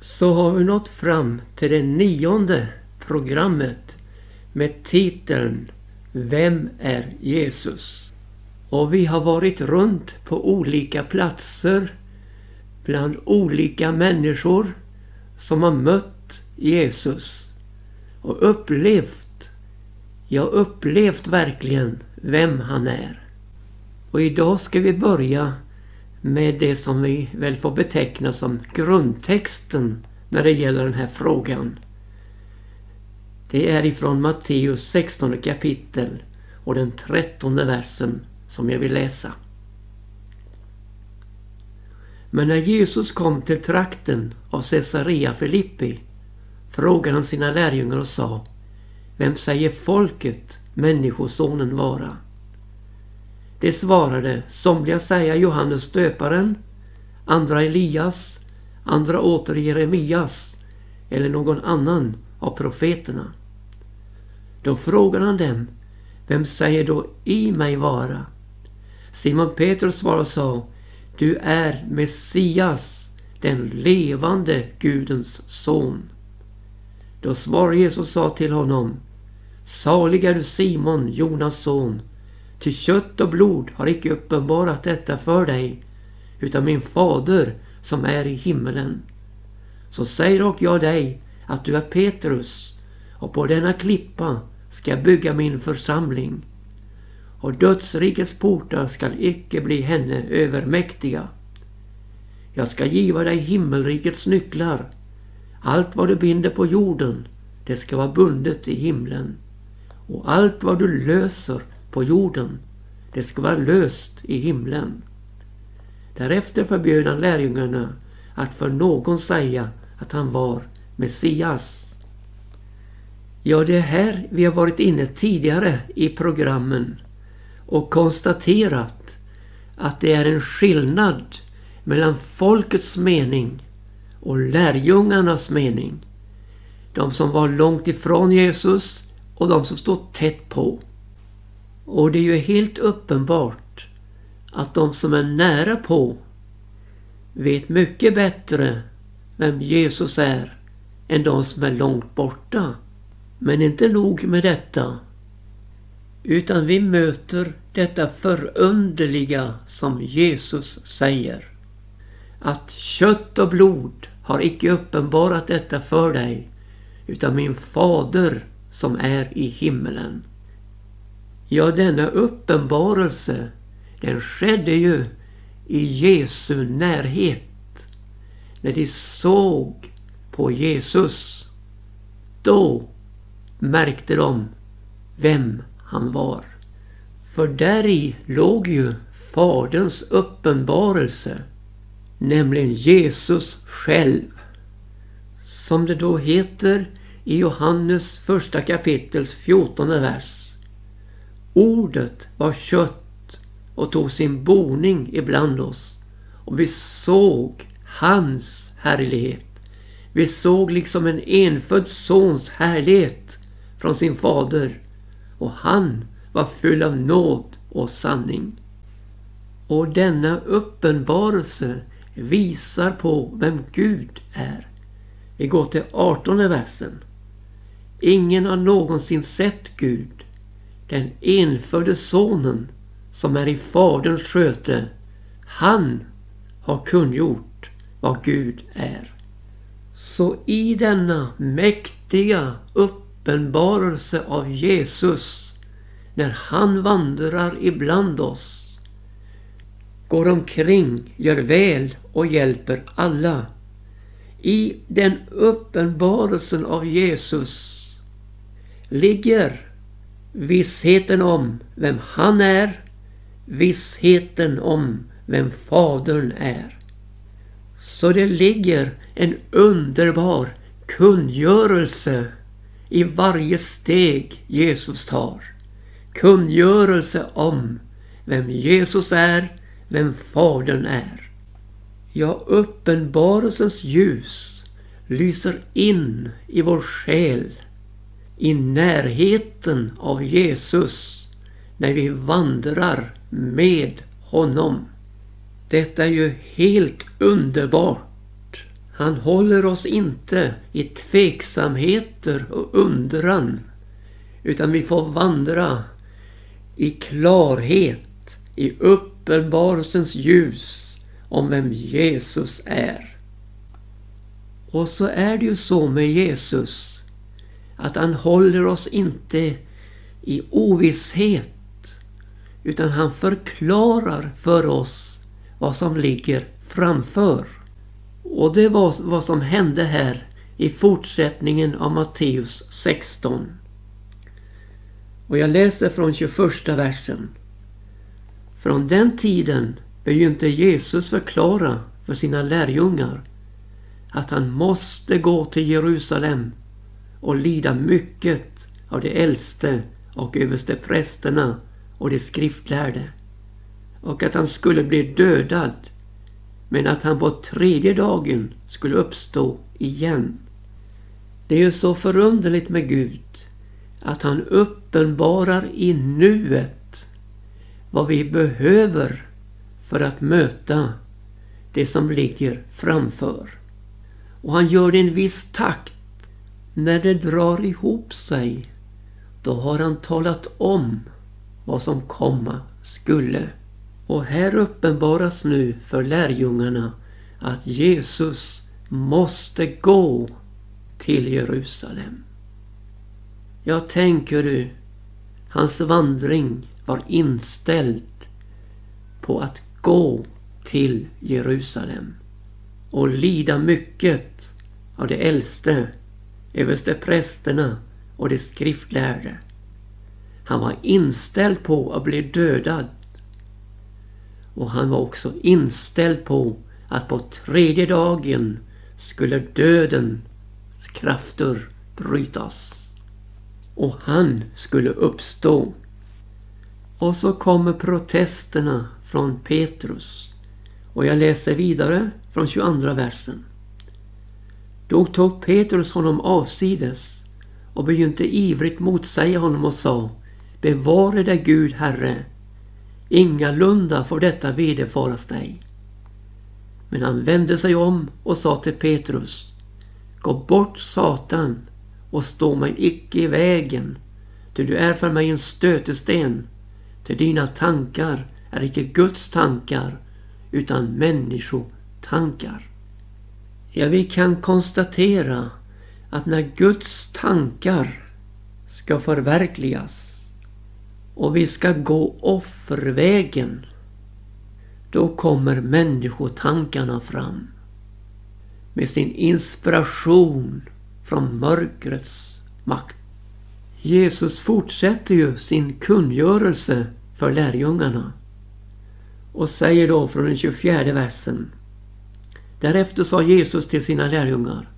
så har vi nått fram till det nionde programmet med titeln Vem är Jesus? Och vi har varit runt på olika platser bland olika människor som har mött Jesus och upplevt, ja upplevt verkligen vem han är. Och idag ska vi börja med det som vi väl får beteckna som grundtexten när det gäller den här frågan. Det är ifrån Matteus 16 kapitel och den trettonde versen som jag vill läsa. Men när Jesus kom till trakten av Caesarea Filippi frågade han sina lärjungar och sa Vem säger folket Människosonen vara? De svarade, somliga säga Johannes döparen, andra Elias, andra åter Jeremias eller någon annan av profeterna. Då frågade han dem, vem säger då i mig vara? Simon Petrus svarade och sa, du är Messias, den levande Gudens son. Då svarade Jesus och sa till honom, salig är du Simon, Jonas son, Ty kött och blod har icke uppenbarat detta för dig, utan min fader som är i himmelen. Så säger och jag dig att du är Petrus, och på denna klippa ska jag bygga min församling. Och dödsrikets portar skall icke bli henne övermäktiga. Jag ska giva dig himmelrikets nycklar. Allt vad du binder på jorden, det ska vara bundet i himlen. Och allt vad du löser på jorden. Det ska vara löst i himlen. Därefter förbjöd han lärjungarna att för någon säga att han var Messias. Ja, det är här vi har varit inne tidigare i programmen och konstaterat att det är en skillnad mellan folkets mening och lärjungarnas mening. De som var långt ifrån Jesus och de som stod tätt på. Och det är ju helt uppenbart att de som är nära på vet mycket bättre vem Jesus är än de som är långt borta. Men inte nog med detta. Utan vi möter detta förunderliga som Jesus säger. Att kött och blod har icke uppenbarat detta för dig utan min fader som är i himmelen. Ja, denna uppenbarelse den skedde ju i Jesu närhet. När de såg på Jesus. Då märkte de vem han var. För där i låg ju Faderns uppenbarelse. Nämligen Jesus själv. Som det då heter i Johannes första kapitels fjortonde vers. Ordet var kött och tog sin boning ibland oss. Och vi såg hans härlighet. Vi såg liksom en enfödd sons härlighet från sin fader. Och han var full av nåd och sanning. Och denna uppenbarelse visar på vem Gud är. Vi går till 18 versen. Ingen har någonsin sett Gud den enfödde sonen som är i faderns sköte, han har kungjort vad Gud är. Så i denna mäktiga uppenbarelse av Jesus, när han vandrar ibland oss, går omkring, gör väl och hjälper alla. I den uppenbarelsen av Jesus ligger Vissheten om vem han är. Vissheten om vem Fadern är. Så det ligger en underbar kungörelse i varje steg Jesus tar. Kungörelse om vem Jesus är, vem Fadern är. Ja, uppenbarelsens ljus lyser in i vår själ i närheten av Jesus när vi vandrar med honom. Detta är ju helt underbart. Han håller oss inte i tveksamheter och undran. Utan vi får vandra i klarhet, i uppenbarelsens ljus om vem Jesus är. Och så är det ju så med Jesus att han håller oss inte i ovisshet utan han förklarar för oss vad som ligger framför. Och det var vad som hände här i fortsättningen av Matteus 16. Och jag läser från 21 versen. Från den tiden begynte Jesus förklara för sina lärjungar att han måste gå till Jerusalem och lida mycket av de äldste och överste prästerna och de skriftlärde och att han skulle bli dödad men att han på tredje dagen skulle uppstå igen. Det är ju så förunderligt med Gud att han uppenbarar i nuet vad vi behöver för att möta det som ligger framför. Och han gör det i en viss takt. När det drar ihop sig, då har han talat om vad som komma skulle. Och här uppenbaras nu för lärjungarna att Jesus måste gå till Jerusalem. Jag tänker du, hans vandring var inställd på att gå till Jerusalem och lida mycket av de äldste, överste prästerna och de skriftlärde. Han var inställd på att bli dödad. Och han var också inställd på att på tredje dagen skulle dödens krafter brytas. Och han skulle uppstå. Och så kommer protesterna från Petrus. Och jag läser vidare från 22 versen. Då tog Petrus honom avsides och begynte ivrigt motsäga honom och sa Bevare dig Gud, Herre. Ingalunda får detta vederfaras dig. Men han vände sig om och sa till Petrus. Gå bort Satan och stå mig icke i vägen. Ty du är för mig en stötesten. ty dina tankar är icke Guds tankar utan människotankar. Ja, vi kan konstatera att när Guds tankar ska förverkligas och vi ska gå offervägen. Då kommer människotankarna fram med sin inspiration från mörkrets makt. Jesus fortsätter ju sin kungörelse för lärjungarna och säger då från den 24 versen. Därefter sa Jesus till sina lärjungar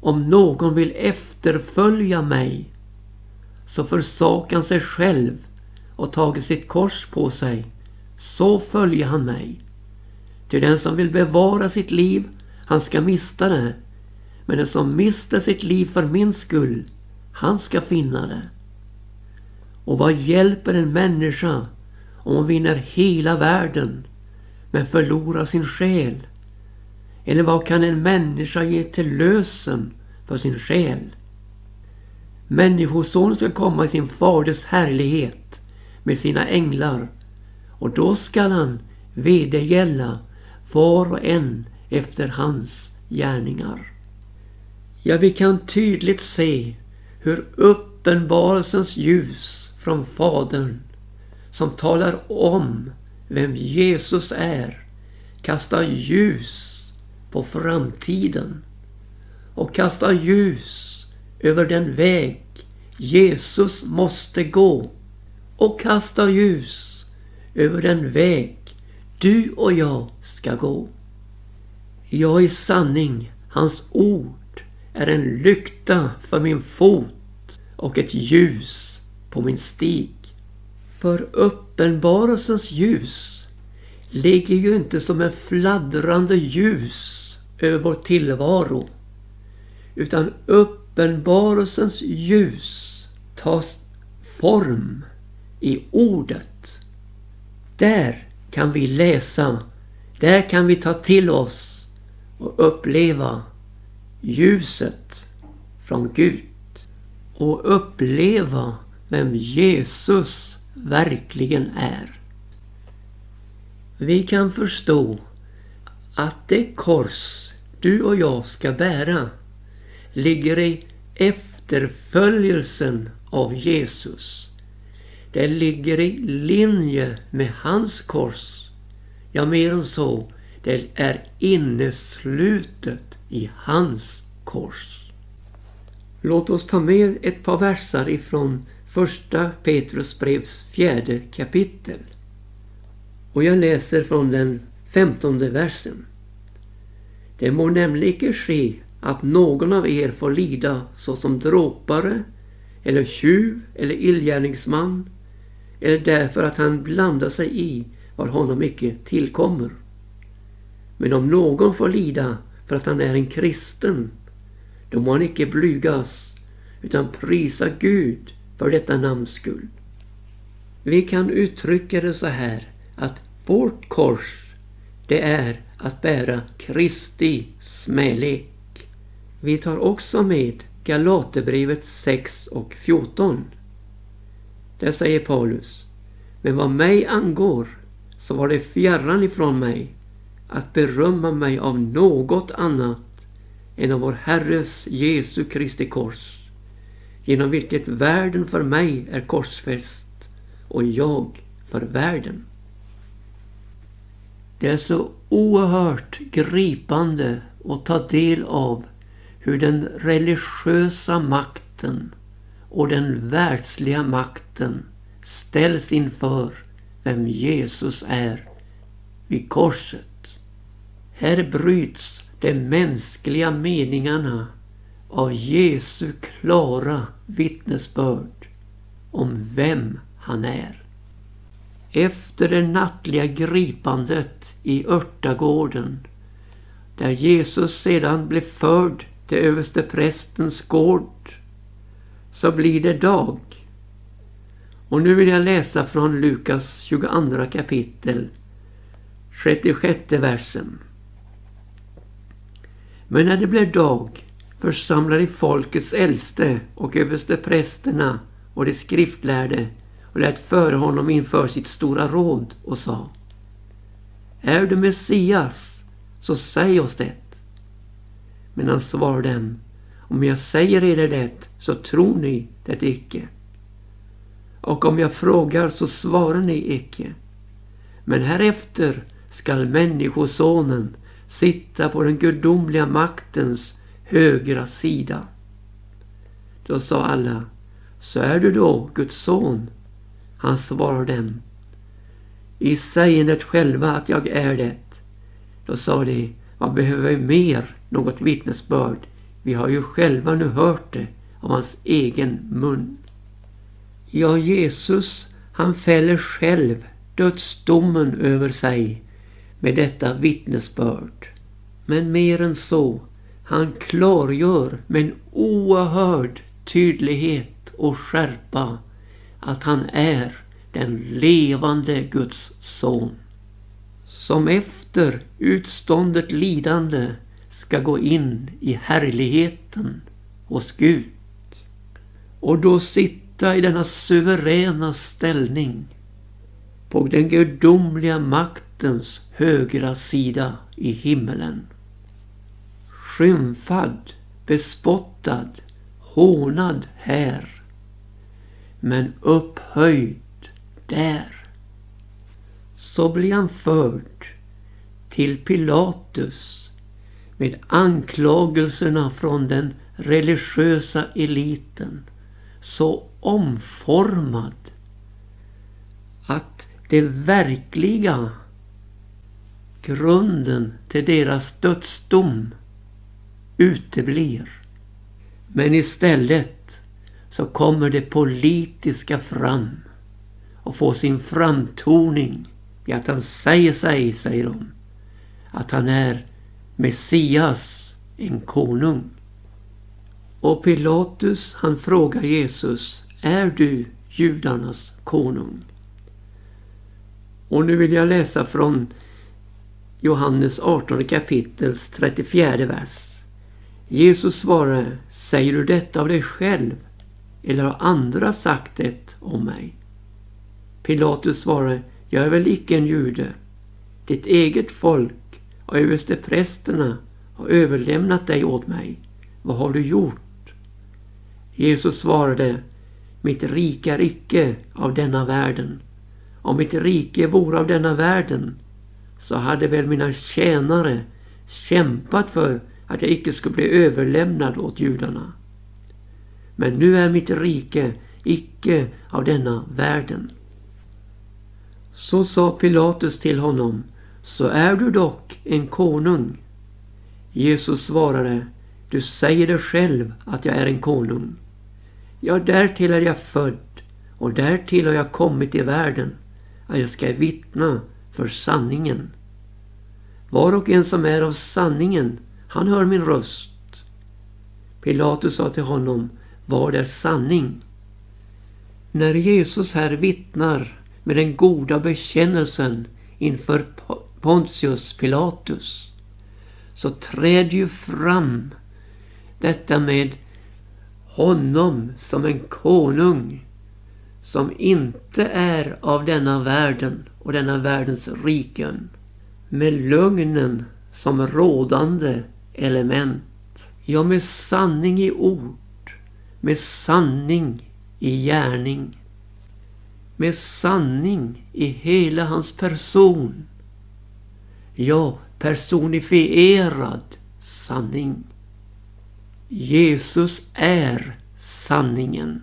Om någon vill efterfölja mig så försakar han sig själv och tagit sitt kors på sig, så följer han mig. Till den som vill bevara sitt liv, han ska mista det. Men den som mister sitt liv för min skull, han ska finna det. Och vad hjälper en människa om hon vinner hela världen men förlorar sin själ? Eller vad kan en människa ge till lösen för sin själ? Människosonen ska komma i sin faders härlighet med sina änglar och då skall han vedergälla var och en efter hans gärningar. Ja, vi kan tydligt se hur uppenbarelsens ljus från Fadern som talar om vem Jesus är kastar ljus på framtiden och kastar ljus över den väg Jesus måste gå och kastar ljus över den väg du och jag ska gå. Jag är sanning, hans ord är en lykta för min fot och ett ljus på min stig. För uppenbarelsens ljus ligger ju inte som en fladdrande ljus över vår tillvaro. Utan uppenbarelsens ljus tas form i ordet. Där kan vi läsa, där kan vi ta till oss och uppleva ljuset från Gud och uppleva vem Jesus verkligen är. Vi kan förstå att det kors du och jag ska bära ligger i efterföljelsen av Jesus. Det ligger i linje med hans kors. Ja, mer än så. Det är inneslutet i hans kors. Låt oss ta med ett par versar ifrån första Petrus brevs fjärde kapitel. Och jag läser från den femtonde versen. Det må nämligen icke ske att någon av er får lida såsom dråpare eller tjuv eller illgärningsman eller därför att han blandar sig i vad honom icke tillkommer. Men om någon får lida för att han är en kristen, då må han icke blygas utan prisa Gud för detta namns skull. Vi kan uttrycka det så här att vårt kors det är att bära Kristi smälek. Vi tar också med Galaterbrevet 6 och 14. Där säger Paulus Men vad mig angår så var det fjärran ifrån mig att berömma mig av något annat än av vår Herres Jesu Kristi kors genom vilket världen för mig är korsfäst och jag för världen. Det är så oerhört gripande att ta del av hur den religiösa makten och den världsliga makten ställs inför vem Jesus är vid korset. Här bryts de mänskliga meningarna av Jesu klara vittnesbörd om vem han är. Efter det nattliga gripandet i örtagården där Jesus sedan blev förd till översteprästens gård så blir det dag. Och nu vill jag läsa från Lukas 22 kapitel 36 versen. Men när det blev dag församlade folkets äldste och översteprästerna och de skriftlärde och lät föra honom inför sitt stora råd och sa Är du Messias, så säg oss det. Men han svarade dem Om jag säger er det, så tror ni det icke. Och om jag frågar, så svarar ni icke. Men härefter skall Människosonen sitta på den gudomliga maktens högra sida. Då sa alla, så är du då Guds son? Han svarade dem, i sägandet själva att jag är det. Då sa de, vad behöver vi mer något vittnesbörd? Vi har ju själva nu hört det av hans egen mun. Ja, Jesus, han fäller själv dödsdomen över sig med detta vittnesbörd. Men mer än så, han klargör med en oerhörd tydlighet och skärpa att han är den levande Guds son. Som efter utståndet lidande ska gå in i härligheten hos Gud. Och då sitta i denna suveräna ställning på den gudomliga maktens högra sida i himmelen. Skymfad, bespottad, hånad här men upphöjd där. Så blir han förd till Pilatus med anklagelserna från den religiösa eliten så omformad att det verkliga grunden till deras dödsdom uteblir. Men istället så kommer det politiska fram och får sin framtoning i att han säger sig, säger de, att han är Messias, en konung. Och Pilatus han frågar Jesus, är du judarnas konung? Och nu vill jag läsa från Johannes 18 kapitels 34 vers. Jesus svarade, säger du detta av dig själv eller har andra sagt det om mig? Pilatus svarade, jag är väl icke en jude. Ditt eget folk och översteprästerna har överlämnat dig åt mig. Vad har du gjort? Jesus svarade, mitt rike är icke av denna världen. Om mitt rike vore av denna världen så hade väl mina tjänare kämpat för att jag icke skulle bli överlämnad åt judarna. Men nu är mitt rike icke av denna världen. Så sa Pilatus till honom, så är du dock en konung. Jesus svarade, du säger det själv att jag är en konung. Ja, därtill är jag född och därtill har jag kommit i världen, att jag ska vittna för sanningen. Var och en som är av sanningen, han hör min röst. Pilatus sa till honom, vad är sanning? När Jesus här vittnar med den goda bekännelsen inför Pontius Pilatus så träder ju fram detta med honom som en konung som inte är av denna världen och denna världens riken med lögnen som rådande element. Ja, med sanning i ord, med sanning i gärning, med sanning i hela hans person. Ja, personifierad sanning. Jesus är sanningen.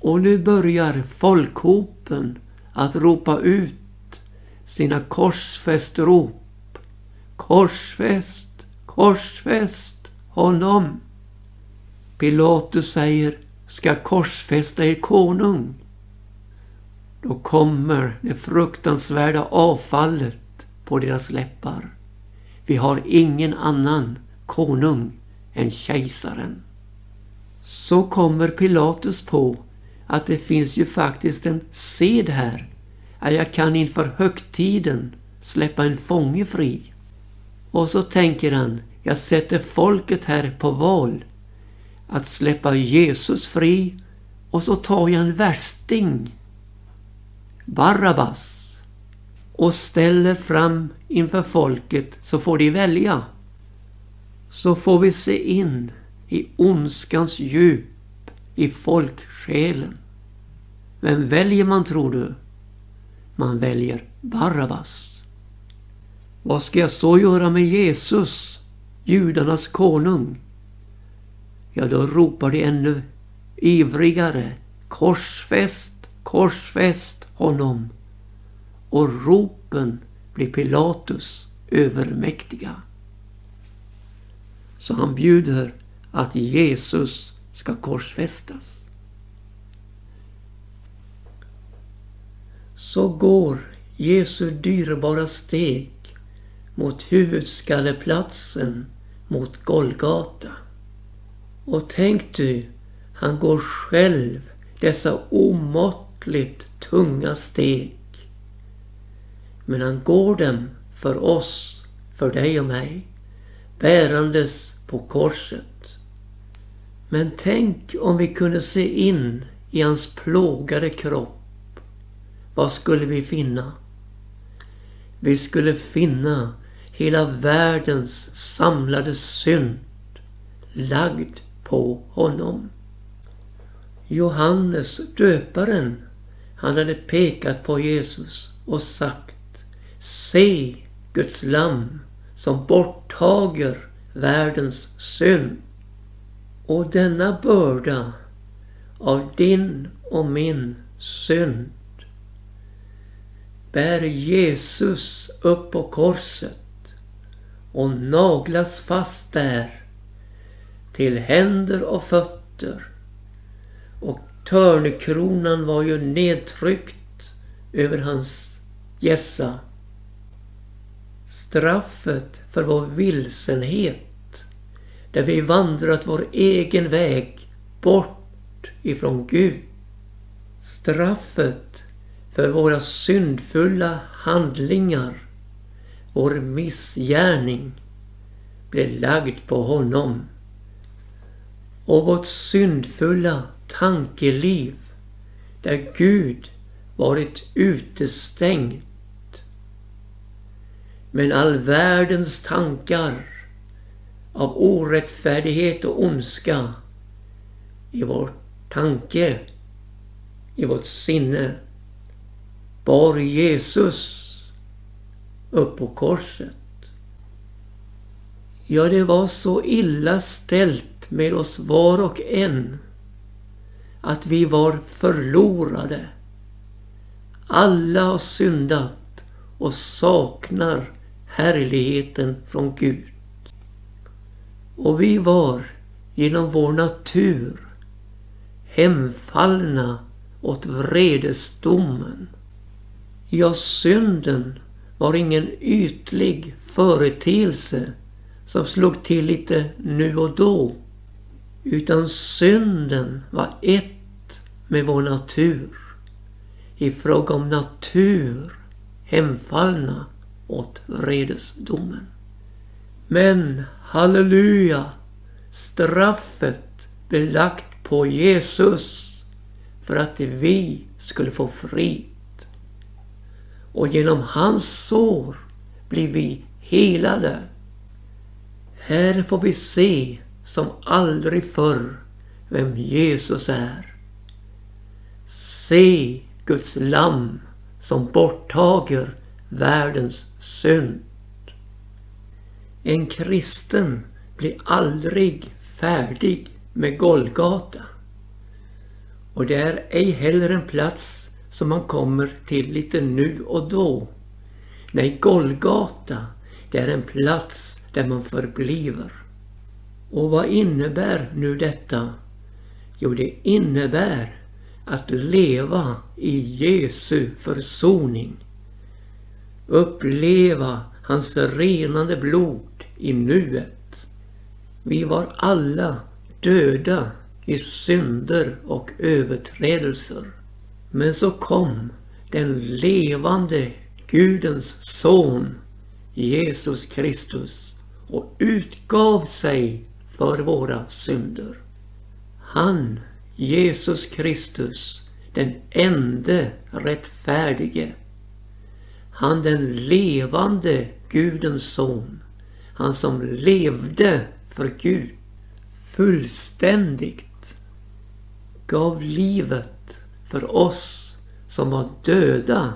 Och nu börjar folkhopen att ropa ut sina korsfästrop. Korsfäst, korsfäst honom. Pilatus säger, ska korsfästa er konung. Då kommer det fruktansvärda avfallet på deras läppar. Vi har ingen annan konung än kejsaren. Så kommer Pilatus på att det finns ju faktiskt en sed här att jag kan inför högtiden släppa en fånge fri. Och så tänker han, jag sätter folket här på val att släppa Jesus fri och så tar jag en värsting, Barabbas, och ställer fram inför folket så får de välja. Så får vi se in i ondskans djup i folksjälen. Vem väljer man tror du? Man väljer Barabbas. Vad ska jag så göra med Jesus, judarnas konung? Ja, då ropar de ännu ivrigare korsfäst, korsfäst honom. Och ropen blir Pilatus övermäktiga. Så han bjuder att Jesus ska korsfästas. så går Jesu dyrbara steg mot huvudskalleplatsen mot Golgata. Och tänk du, han går själv dessa omåttligt tunga steg. Men han går dem för oss, för dig och mig, bärandes på korset. Men tänk om vi kunde se in i hans plågade kropp vad skulle vi finna? Vi skulle finna hela världens samlade synd lagd på honom. Johannes döparen, han hade pekat på Jesus och sagt Se Guds lamm som borttager världens synd. Och denna börda av din och min synd bär Jesus upp på korset och naglas fast där till händer och fötter. Och törnekronan var ju nedtryckt över hans gässa. Straffet för vår vilsenhet, där vi vandrat vår egen väg bort ifrån Gud. Straffet för våra syndfulla handlingar, vår missgärning, blev lagd på honom och vårt syndfulla tankeliv där Gud varit utestängt. Men all världens tankar av orättfärdighet och ondska i vår tanke, i vårt sinne, bar Jesus upp på korset. Ja, det var så illa ställt med oss var och en att vi var förlorade. Alla har syndat och saknar härligheten från Gud. Och vi var genom vår natur hemfallna åt vredesdomen. Ja, synden var ingen ytlig företeelse som slog till lite nu och då. Utan synden var ett med vår natur. I fråga om natur hemfallna åt vredesdomen. Men halleluja! Straffet blev lagt på Jesus för att vi skulle få frid. Och genom hans sår blir vi helade. Här får vi se som aldrig förr vem Jesus är. Se Guds lamm som borttager världens synd. En kristen blir aldrig färdig med Golgata. Och det är ej heller en plats som man kommer till lite nu och då. Nej, Golgata, det är en plats där man förbliver. Och vad innebär nu detta? Jo, det innebär att leva i Jesu försoning. Uppleva hans renande blod i nuet. Vi var alla döda i synder och överträdelser. Men så kom den levande Gudens son Jesus Kristus och utgav sig för våra synder. Han, Jesus Kristus, den ende rättfärdige. Han den levande Gudens son. Han som levde för Gud fullständigt gav livet för oss som var döda.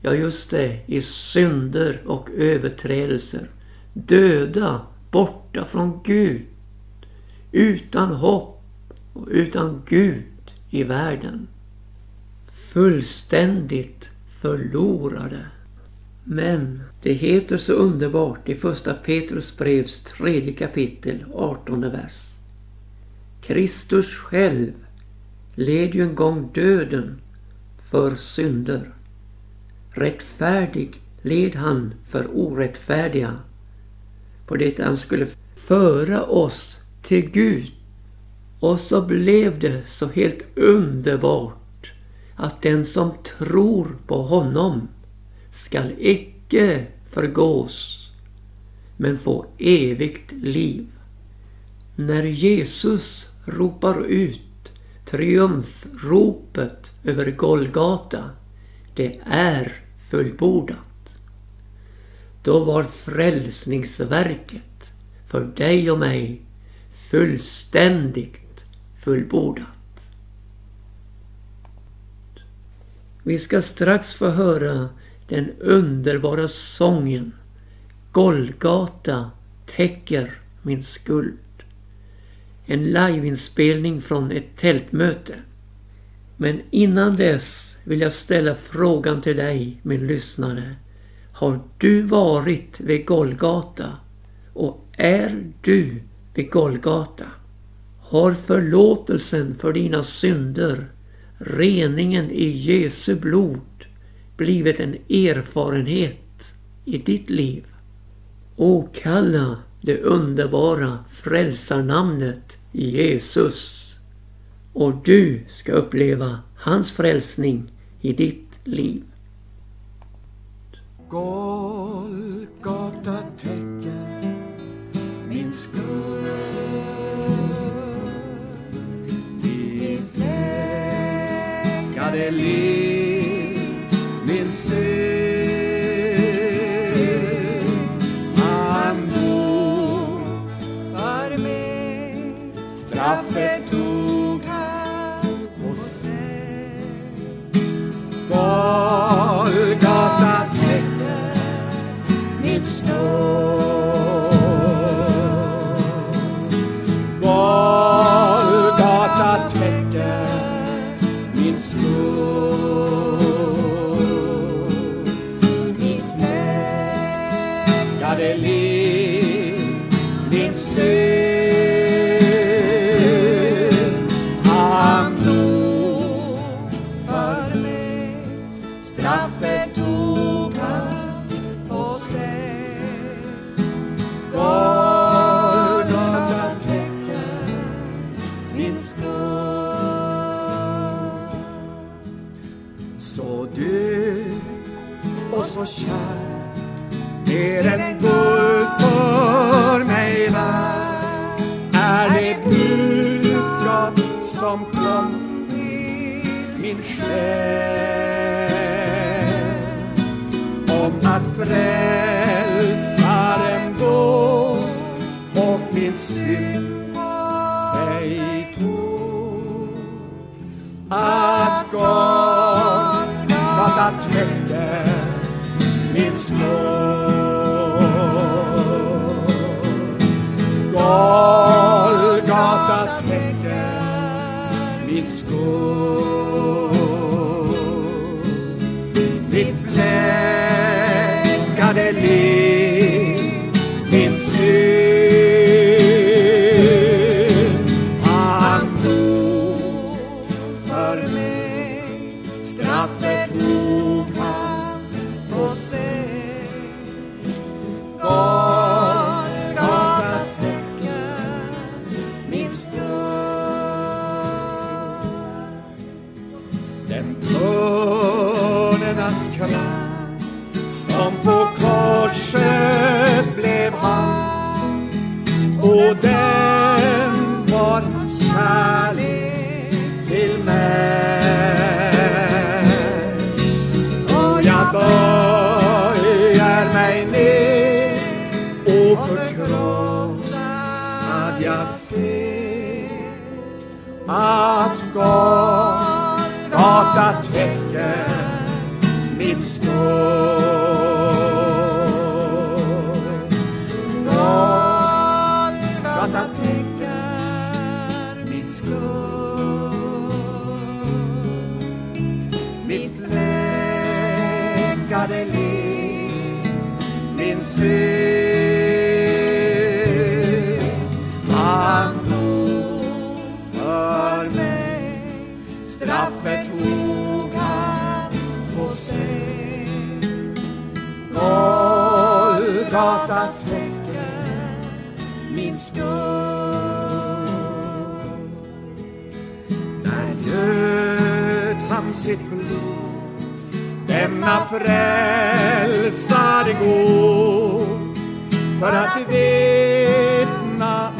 Ja, just det, i synder och överträdelser. Döda, borta från Gud. Utan hopp och utan Gud i världen. Fullständigt förlorade. Men det heter så underbart i första Petrus brevs tredje kapitel, 18 vers. Kristus själv led ju en gång döden för synder. Rättfärdig led han för orättfärdiga på det han skulle föra oss till Gud. Och så blev det så helt underbart att den som tror på honom skall icke förgås men få evigt liv. När Jesus ropar ut triumfropet över Golgata, det är fullbordat. Då var frälsningsverket för dig och mig fullständigt fullbordat. Vi ska strax få höra den underbara sången Golgata täcker min skuld. En liveinspelning från ett tältmöte. Men innan dess vill jag ställa frågan till dig, min lyssnare. Har du varit vid Golgata? Och är du vid Golgata? Har förlåtelsen för dina synder, reningen i Jesu blod blivit en erfarenhet i ditt liv. Åkalla det underbara frälsarnamnet Jesus och du ska uppleva hans frälsning i ditt liv. Golgata täcker min skuld. Vi är fläckade liv att Golgata täcker mitt skuld denna frälsare gå för att vittna